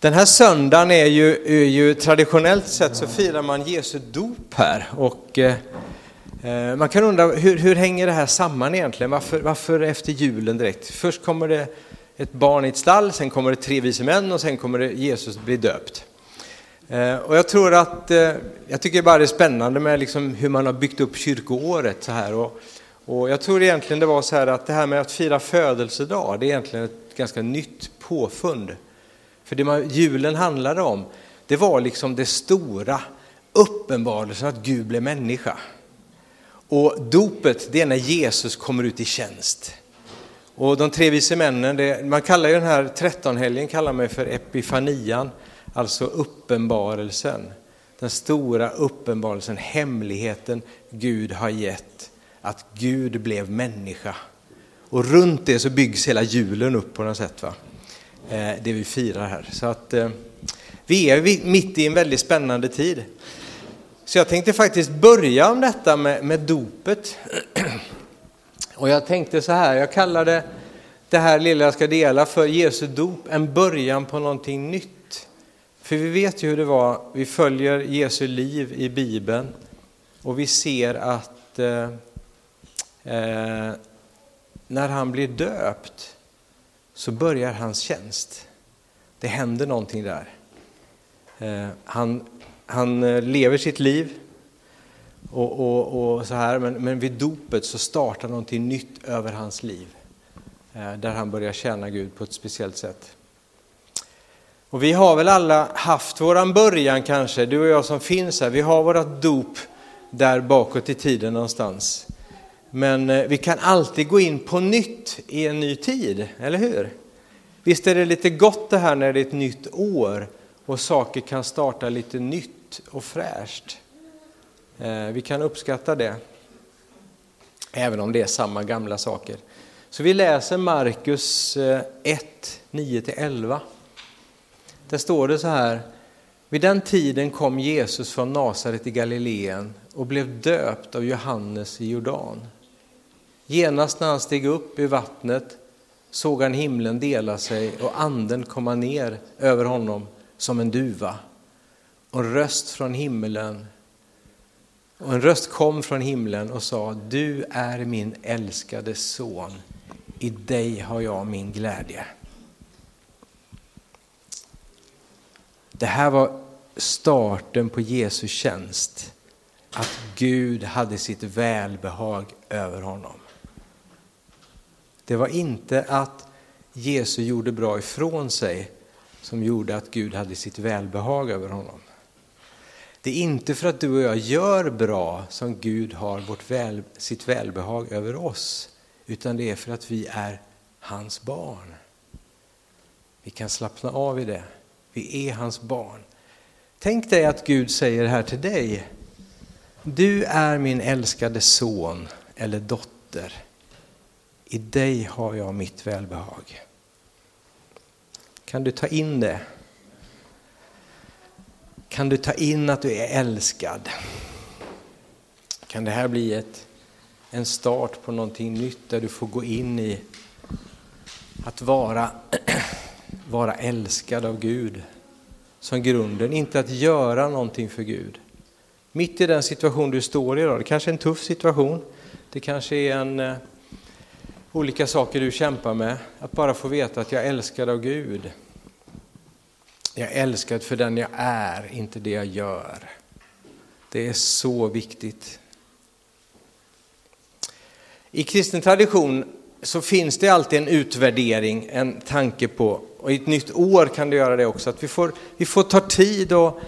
Den här söndagen är ju, är ju traditionellt sett så firar man Jesu dop här. Och, eh, eh, man kan undra hur, hur hänger det här samman egentligen? Varför, varför efter julen direkt? Först kommer det ett barn i ett stall, sen kommer det tre vise män och sen kommer det Jesus bli döpt. Eh, och jag tror att, eh, jag tycker bara det är spännande med liksom hur man har byggt upp kyrkoåret så här. Och, och jag tror egentligen det var så här att det här med att fira födelsedag, det är egentligen ett ganska nytt påfund. För det man, julen handlade om, det var liksom det stora uppenbarelsen att Gud blev människa. Och dopet, det är när Jesus kommer ut i tjänst. Och de tre vise männen, det, man kallar ju den här trettonhelgen kallar man för epifanian, alltså uppenbarelsen. Den stora uppenbarelsen, hemligheten Gud har gett, att Gud blev människa. Och runt det så byggs hela julen upp på något sätt. Va? Eh, det vi firar här. Så att, eh, vi är mitt i en väldigt spännande tid. Så jag tänkte faktiskt börja om detta med, med dopet. Och jag tänkte så här, jag kallade det här lilla jag ska dela för Jesu dop, en början på någonting nytt. För vi vet ju hur det var, vi följer Jesu liv i Bibeln och vi ser att eh, eh, när han blir döpt så börjar hans tjänst. Det händer någonting där. Eh, han, han eh, lever sitt liv och, och, och så här, men, men vid dopet så startar någonting nytt över hans liv. Eh, där han börjar tjäna Gud på ett speciellt sätt. Och vi har väl alla haft våran början kanske, du och jag som finns här, vi har vårat dop där bakåt i tiden någonstans. Men eh, vi kan alltid gå in på nytt i en ny tid, eller hur? Visst är det lite gott det här när det är ett nytt år och saker kan starta lite nytt och fräscht. Eh, vi kan uppskatta det, även om det är samma gamla saker. Så vi läser Markus eh, 1, 9-11. Där står det så här. Vid den tiden kom Jesus från Nasaret i Galileen och blev döpt av Johannes i Jordan. Genast när han steg upp ur vattnet såg han himlen dela sig och anden komma ner över honom som en duva. Och en röst från himlen och en röst kom från himlen och sa, du är min älskade son, i dig har jag min glädje. Det här var starten på Jesu tjänst, att Gud hade sitt välbehag över honom. Det var inte att Jesus gjorde bra ifrån sig som gjorde att Gud hade sitt välbehag över honom. Det är inte för att du och jag gör bra som Gud har vårt väl, sitt välbehag över oss, utan det är för att vi är hans barn. Vi kan slappna av i det. Vi är hans barn. Tänk dig att Gud säger här till dig, du är min älskade son eller dotter. I dig har jag mitt välbehag. Kan du ta in det? Kan du ta in att du är älskad? Kan det här bli ett, en start på någonting nytt där du får gå in i att vara, vara älskad av Gud som grunden, inte att göra någonting för Gud. Mitt i den situation du står i idag, det kanske är en tuff situation, det kanske är en eh, olika saker du kämpar med, att bara få veta att jag är älskad av Gud. Jag är älskad för den jag är, inte det jag gör. Det är så viktigt. I kristen tradition så finns det alltid en utvärdering, en tanke på, och i ett nytt år kan det göra det också, att vi får, vi får ta tid och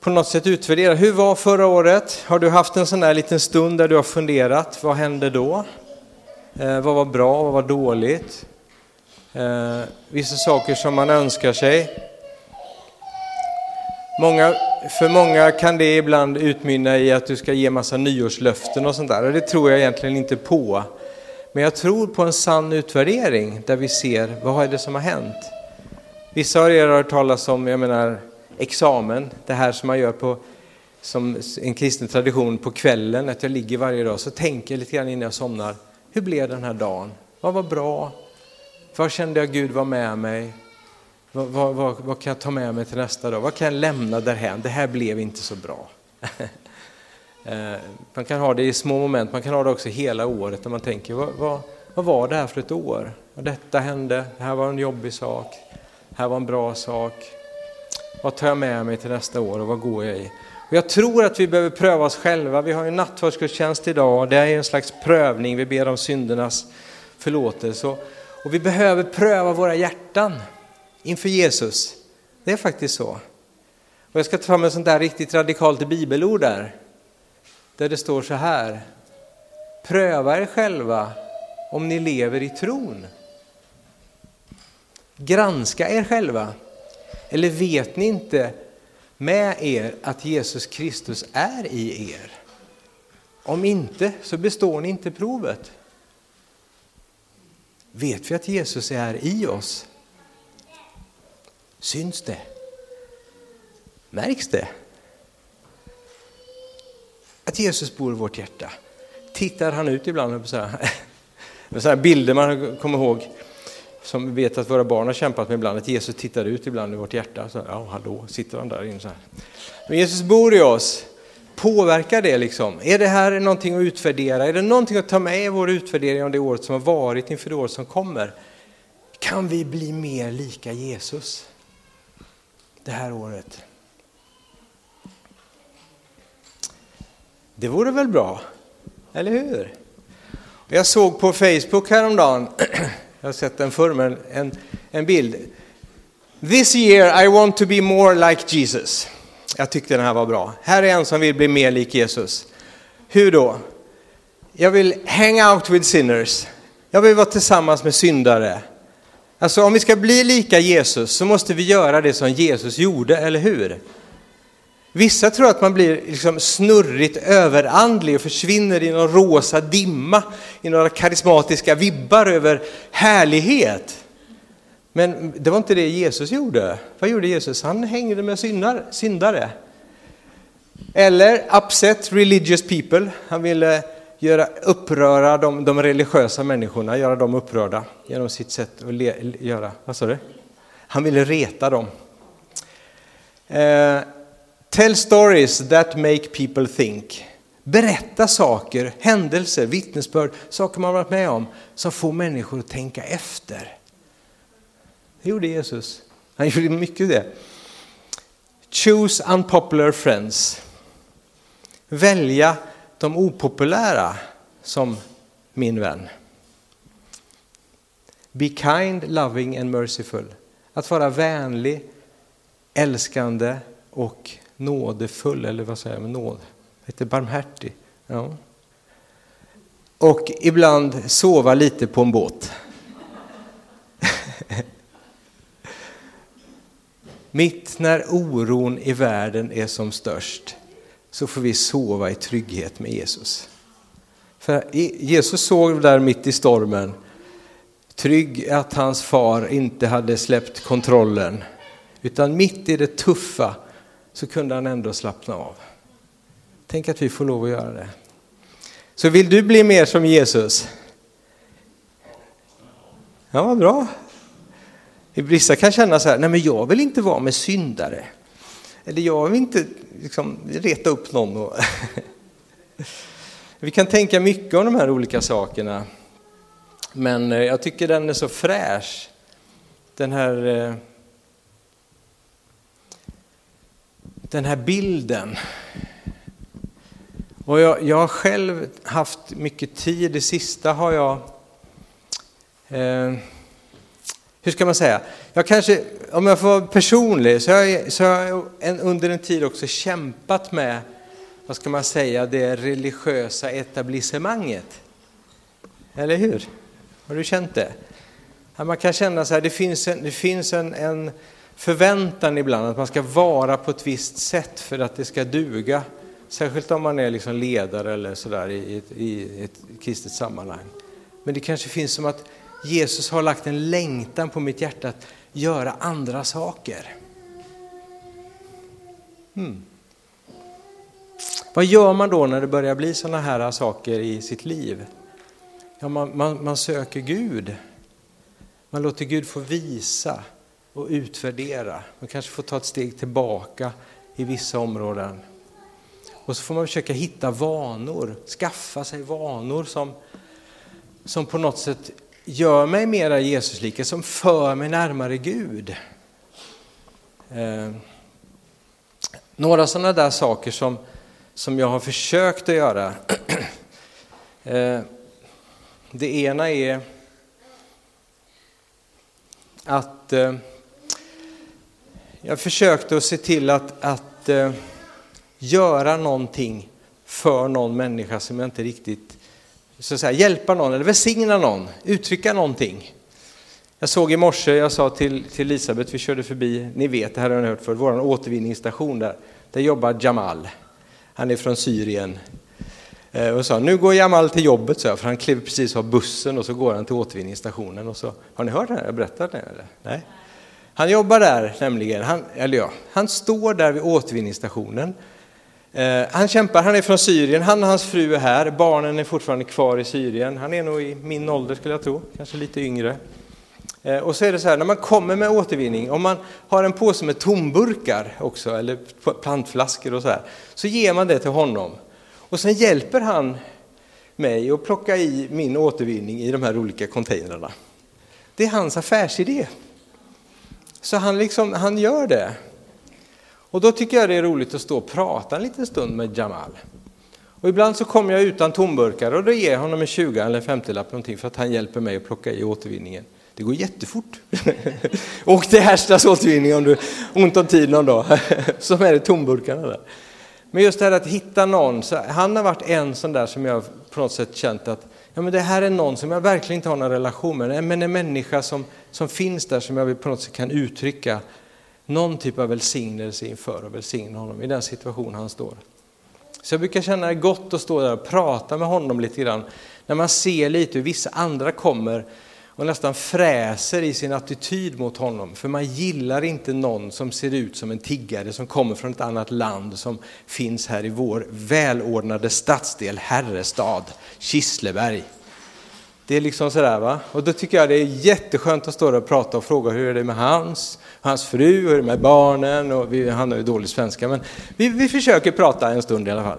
på något sätt utvärdera. Hur var förra året? Har du haft en sån där liten stund där du har funderat? Vad hände då? Eh, vad var bra, vad var dåligt? Eh, vissa saker som man önskar sig. Många, för många kan det ibland utmynna i att du ska ge massa nyårslöften och sånt där. Och det tror jag egentligen inte på. Men jag tror på en sann utvärdering där vi ser vad är det som har hänt. Vissa av er har hört talas om, jag menar, examen, det här som man gör på som en kristen tradition på kvällen, att jag ligger varje dag så tänker jag lite grann innan jag somnar. Hur blev den här dagen? Vad var bra? Vad kände jag Gud var med mig? Vad, vad, vad, vad, kan jag ta med mig till nästa dag? Vad kan jag lämna därhän? Det här blev inte så bra. Eh, man kan ha det i små moment, man kan ha det också hela året när man tänker, vad, vad, vad var det här för ett år? Detta hände, det här var en jobbig sak, det här var en bra sak. Vad tar jag med mig till nästa år och vad går jag i? Och jag tror att vi behöver pröva oss själva. Vi har ju nattvardsgudstjänst idag, det är en slags prövning, vi ber om syndernas förlåtelse. Och vi behöver pröva våra hjärtan inför Jesus. Det är faktiskt så. Och jag ska ta fram ett sånt där riktigt radikalt bibelord där. Där det står så här. Pröva er själva om ni lever i tron. Granska er själva. Eller vet ni inte med er att Jesus Kristus är i er? Om inte så består ni inte provet. Vet vi att Jesus är i oss? Syns det? Märks det? Att Jesus bor i vårt hjärta. Tittar han ut ibland på så här, så här bilder man kommer ihåg som vi vet att våra barn har kämpat med ibland, att Jesus tittar ut ibland i vårt hjärta. Så, ja, hallå, sitter han där inne så här. Men Jesus bor i oss. Påverkar det liksom? Är det här någonting att utvärdera? Är det någonting att ta med i vår utvärdering av det året som har varit inför det året som kommer? Kan vi bli mer lika Jesus det här året? Det vore väl bra, eller hur? Jag såg på Facebook häromdagen, jag har sett den förr, men en, en bild. This year I want to be more like Jesus. Jag tyckte den här var bra. Här är en som vill bli mer lik Jesus. Hur då? Jag vill hang out with sinners. Jag vill vara tillsammans med syndare. Alltså om vi ska bli lika Jesus så måste vi göra det som Jesus gjorde, eller hur? Vissa tror att man blir liksom snurrigt överandlig och försvinner i någon rosa dimma, i några karismatiska vibbar över härlighet. Men det var inte det Jesus gjorde. Vad gjorde Jesus? Han hängde med syndare. Eller upset religious people. Han ville göra, uppröra de, de religiösa människorna, göra dem upprörda genom sitt sätt att le, göra. Vad sa du? Han ville reta dem. Eh, tell stories that make people think. Berätta saker, händelser, vittnesbörd, saker man varit med om som får människor att tänka efter. Det gjorde Jesus. Han gjorde mycket det. Choose unpopular friends. Välja de opopulära som min vän. Be kind, loving and merciful. Att vara vänlig, älskande och nådefull, eller vad säger jag, nåd? Lite barmhärtig. Ja. Och ibland sova lite på en båt. Mitt när oron i världen är som störst så får vi sova i trygghet med Jesus. För Jesus såg där mitt i stormen, trygg att hans far inte hade släppt kontrollen. Utan mitt i det tuffa så kunde han ändå slappna av. Tänk att vi får lov att göra det. Så vill du bli mer som Jesus? Ja, vad bra. Vissa kan känna så här, nej men jag vill inte vara med syndare. Eller jag vill inte liksom, reta upp någon. Och Vi kan tänka mycket om de här olika sakerna. Men eh, jag tycker den är så fräsch. Den här, eh, den här bilden. Och jag, jag har själv haft mycket tid, det sista har jag eh, hur ska man säga? Jag kanske, om jag får vara personlig, så har jag, så har jag en, under en tid också kämpat med, vad ska man säga, det religiösa etablissemanget. Eller hur? Har du känt det? man kan känna så här, det finns, en, det finns en, en förväntan ibland att man ska vara på ett visst sätt för att det ska duga. Särskilt om man är liksom ledare eller sådär i, i, i ett kristet sammanhang. Men det kanske finns som att Jesus har lagt en längtan på mitt hjärta att göra andra saker. Hmm. Vad gör man då när det börjar bli sådana här saker i sitt liv? Ja, man, man, man söker Gud. Man låter Gud få visa och utvärdera. Man kanske får ta ett steg tillbaka i vissa områden. Och så får man försöka hitta vanor, skaffa sig vanor som, som på något sätt gör mig mera Jesuslika, som för mig närmare Gud. Eh, några sådana där saker som, som jag har försökt att göra. eh, det ena är att eh, jag försökte att se till att, att eh, göra någonting för någon människa som jag inte riktigt, så att säga, hjälpa någon eller välsigna någon, uttrycka någonting. Jag såg i morse, jag sa till, till Elisabeth, vi körde förbi, ni vet, det här har ni hört för vår återvinningsstation där, där jobbar Jamal. Han är från Syrien. Eh, och sa, nu går Jamal till jobbet, så jag, för han klev precis av bussen och så går han till återvinningsstationen. Och så, har ni hört det här? Jag berättat det? Eller? Nej. Han jobbar där nämligen, han, eller ja, han står där vid återvinningsstationen. Eh, han kämpar, han är från Syrien, han och hans fru är här, barnen är fortfarande kvar i Syrien. Han är nog i min ålder skulle jag tro, kanske lite yngre. Eh, och så är det så här, när man kommer med återvinning, om man har en påse med tomburkar också, eller plantflaskor och så här, så ger man det till honom. Och sen hjälper han mig att plocka i min återvinning i de här olika containrarna. Det är hans affärsidé. Så han, liksom, han gör det. Och då tycker jag det är roligt att stå och prata en liten stund med Jamal. Och ibland så kommer jag utan tomburkar och då ger jag honom en 20 eller 50-lapp någonting för att han hjälper mig att plocka i återvinningen. Det går jättefort. Åk till Härstas återvinning om du ont om tid någon dag. Som är det tomburkarna där. Men just det här att hitta någon, så han har varit en sån där som jag på något sätt känt att ja, men det här är någon som jag verkligen inte har någon relation med, men en människa som, som finns där som jag på något sätt kan uttrycka någon typ av välsignelse inför och välsigna honom i den situation han står. Så jag brukar känna det gott att stå där och prata med honom lite grann, när man ser lite hur vissa andra kommer och nästan fräser i sin attityd mot honom. För man gillar inte någon som ser ut som en tiggare som kommer från ett annat land som finns här i vår välordnade stadsdel Herrestad, Kissleberg. Det är liksom sådär va. Och då tycker jag det är jätteskönt att stå där och prata och fråga hur är det med hans, hans fru, hur är det med barnen och vi, han har ju dålig svenska men vi, vi försöker prata en stund i alla fall.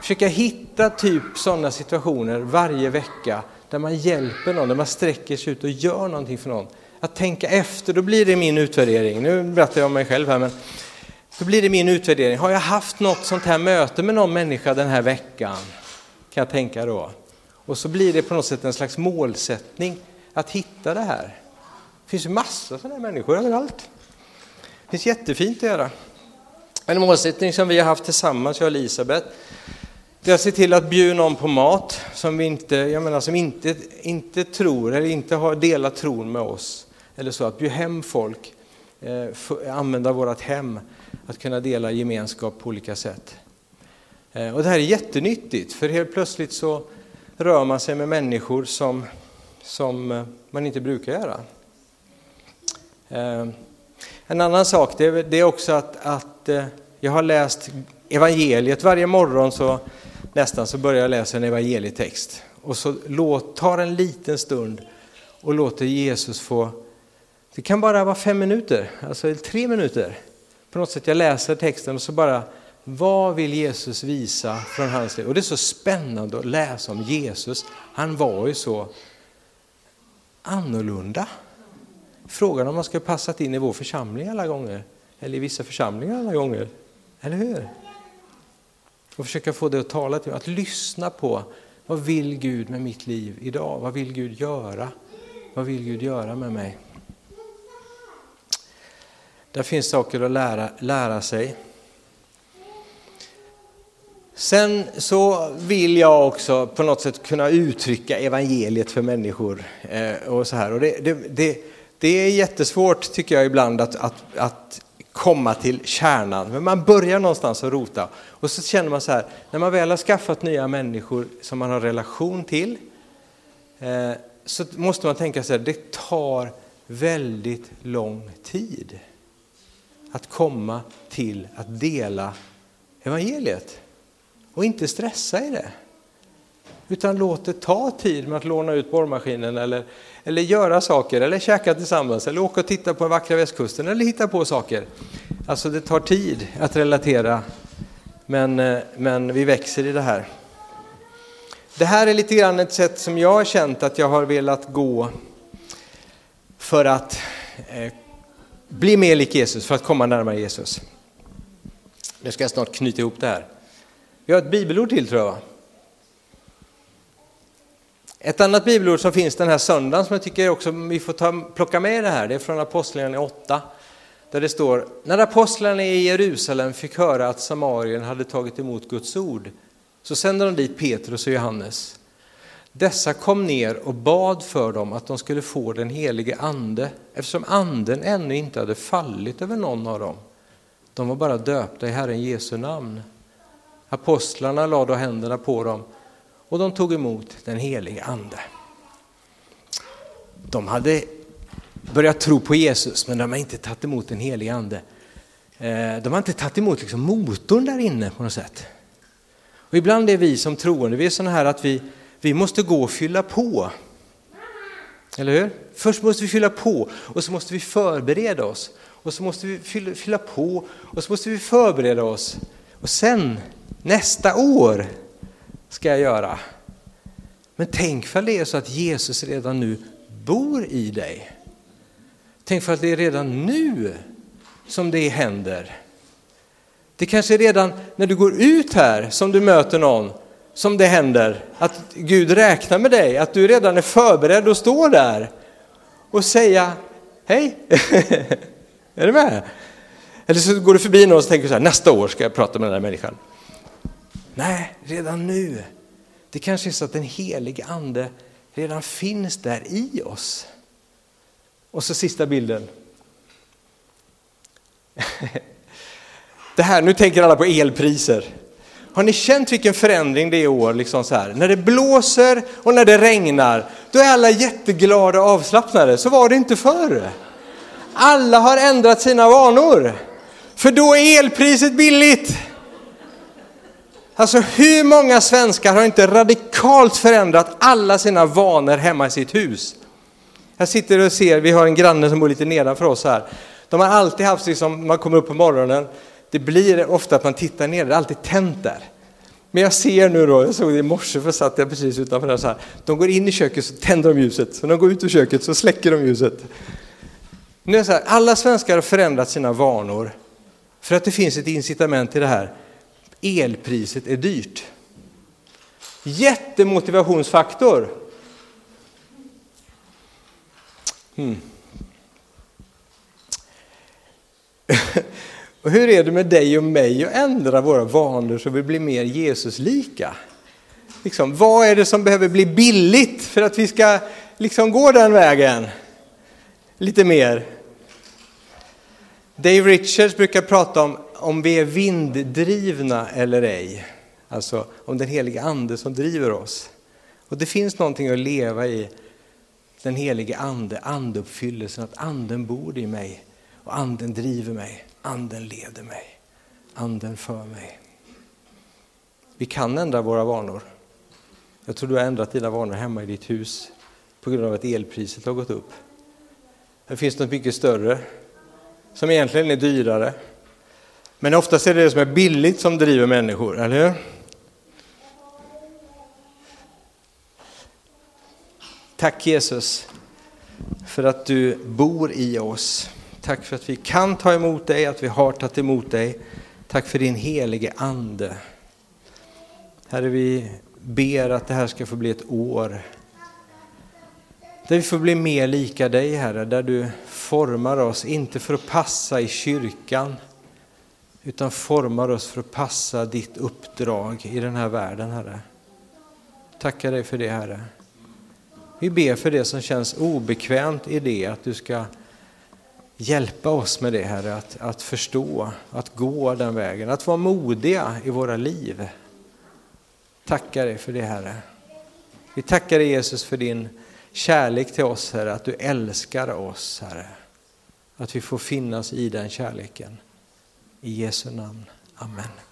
Försöka hitta typ sådana situationer varje vecka där man hjälper någon, där man sträcker sig ut och gör någonting för någon. Att tänka efter, då blir det min utvärdering. Nu berättar jag om mig själv här, men då blir det min utvärdering. Har jag haft något sånt här möte med någon människa den här veckan? Kan jag tänka då. Och så blir det på något sätt en slags målsättning att hitta det här. Det finns ju massor sådana här människor överallt. Det finns jättefint att göra. En målsättning som vi har haft tillsammans, jag och Elisabeth, det är att se till att bjuda någon på mat som, vi inte, jag menar, som inte, inte tror eller inte har delat tron med oss. Eller så, att bjuda hem folk, eh, för, använda vårt hem, att kunna dela gemenskap på olika sätt. Eh, och det här är jättenyttigt, för helt plötsligt så rör man sig med människor som, som eh, man inte brukar göra. Eh, en annan sak det är, det är också att, att eh, jag har läst evangeliet varje morgon så nästan så börjar jag läsa en evangelietext och så låt, tar en liten stund och låter Jesus få, det kan bara vara fem minuter, alltså tre minuter. På något sätt jag läser texten och så bara, vad vill Jesus visa från hans liv? Och det är så spännande att läsa om Jesus. Han var ju så annorlunda. Frågan om man skulle passat in i vår församling alla gånger, eller i vissa församlingar alla gånger. Eller hur? Och försöka få det att tala till mig, att lyssna på vad vill Gud med mitt liv idag? Vad vill Gud göra? Vad vill Gud göra med mig? Där finns saker att lära, lära sig. Sen så vill jag också på något sätt kunna uttrycka evangeliet för människor. Eh, och så här. Och det, det, det, det, är jättesvårt tycker jag ibland att, att, att komma till kärnan. Men man börjar någonstans att rota. Och så känner man så här, när man väl har skaffat nya människor som man har relation till, eh, så måste man tänka så här, det tar väldigt lång tid att komma till att dela evangeliet. Och inte stressa i det. Utan låt det ta tid med att låna ut borrmaskinen eller, eller göra saker, eller käka tillsammans, eller åka och titta på den vackra västkusten, eller hitta på saker. Alltså det tar tid att relatera, men, eh, men vi växer i det här. Det här är lite grann ett sätt som jag har känt att jag har velat gå för att eh, bli mer lik Jesus, för att komma närmare Jesus. Nu ska jag snart knyta ihop det här. Vi har ett bibelord till tror jag. Ett annat bibelord som finns den här söndagen som jag tycker också vi får ta, plocka med det här, det är från Apostlagärningarna 8. Där det står, när apostlarna i Jerusalem fick höra att Samarien hade tagit emot Guds ord, så sände de dit Petrus och Johannes. Dessa kom ner och bad för dem att de skulle få den helige ande, eftersom anden ännu inte hade fallit över någon av dem. De var bara döpta i Herren Jesu namn. Apostlarna lade då händerna på dem och de tog emot den helige ande. De hade börjat tro på Jesus men de har inte tagit emot den helige ande. Eh, de har inte tagit emot liksom motorn där inne på något sätt. Och ibland är vi som troende, vi är sådana här att vi, vi måste gå och fylla på. Eller hur? Först måste vi fylla på och så måste vi förbereda oss. Och så måste vi fylla, fylla på och så måste vi förbereda oss. Och sen, nästa år, ska jag göra. Men tänk för det är så att Jesus redan nu bor i dig. Tänk för att det är redan nu som det händer. Det kanske är redan när du går ut här som du möter någon som det händer. Att Gud räknar med dig, att du redan är förberedd att stå där och säga hej. är du med? Eller så går du förbi någon och tänker så här, nästa år ska jag prata med den här människan. Nej, redan nu. Det kanske är så att den helige ande redan finns där i oss. Och så sista bilden. Det här, nu tänker alla på elpriser. Har ni känt vilken förändring det är i år? Liksom så här? När det blåser och när det regnar, då är alla jätteglada och avslappnade. Så var det inte förr. Alla har ändrat sina vanor. För då är elpriset billigt. Alltså hur många svenskar har inte radikalt förändrat alla sina vanor hemma i sitt hus? Jag sitter och ser, vi har en granne som bor lite nedanför oss här. De har alltid haft, liksom, man kommer upp på morgonen, det blir ofta att man tittar ner, det är alltid tänt där. Men jag ser nu då, jag såg det i morse för satt jag precis utanför där så här. De går in i köket så tänder de ljuset, så när de går ut ur köket så släcker de ljuset. Nu är så här, alla svenskar har förändrat sina vanor för att det finns ett incitament till det här elpriset är dyrt. Jättemotivationsfaktor. Hmm. och hur är det med dig och mig att ändra våra vanor så vi blir mer Jesuslika? Liksom, vad är det som behöver bli billigt för att vi ska liksom gå den vägen? Lite mer. Dave Richards brukar prata om om vi är vinddrivna eller ej. Alltså om den helige ande som driver oss. Och det finns någonting att leva i den helige ande, andeuppfyllelsen, att anden bor i mig och anden driver mig, anden leder mig, anden för mig. Vi kan ändra våra vanor. Jag tror du har ändrat dina vanor hemma i ditt hus på grund av att elpriset har gått upp. Det finns något mycket större som egentligen är dyrare men oftast är det det som är billigt som driver människor, eller hur? Tack Jesus för att du bor i oss. Tack för att vi kan ta emot dig, att vi har tagit emot dig. Tack för din helige Ande. Herre, vi ber att det här ska få bli ett år där vi får bli mer lika dig, Herre, där du formar oss, inte för att passa i kyrkan, utan formar oss för att passa ditt uppdrag i den här världen, Herre. Tackar dig för det, Herre. Vi ber för det som känns obekvämt i det, att du ska hjälpa oss med det, Herre, att, att förstå, att gå den vägen, att vara modiga i våra liv. Tackar dig för det, Herre. Vi tackar dig Jesus för din kärlek till oss, Herre, att du älskar oss, Herre. Att vi får finnas i den kärleken. I Jesu namn. Amen.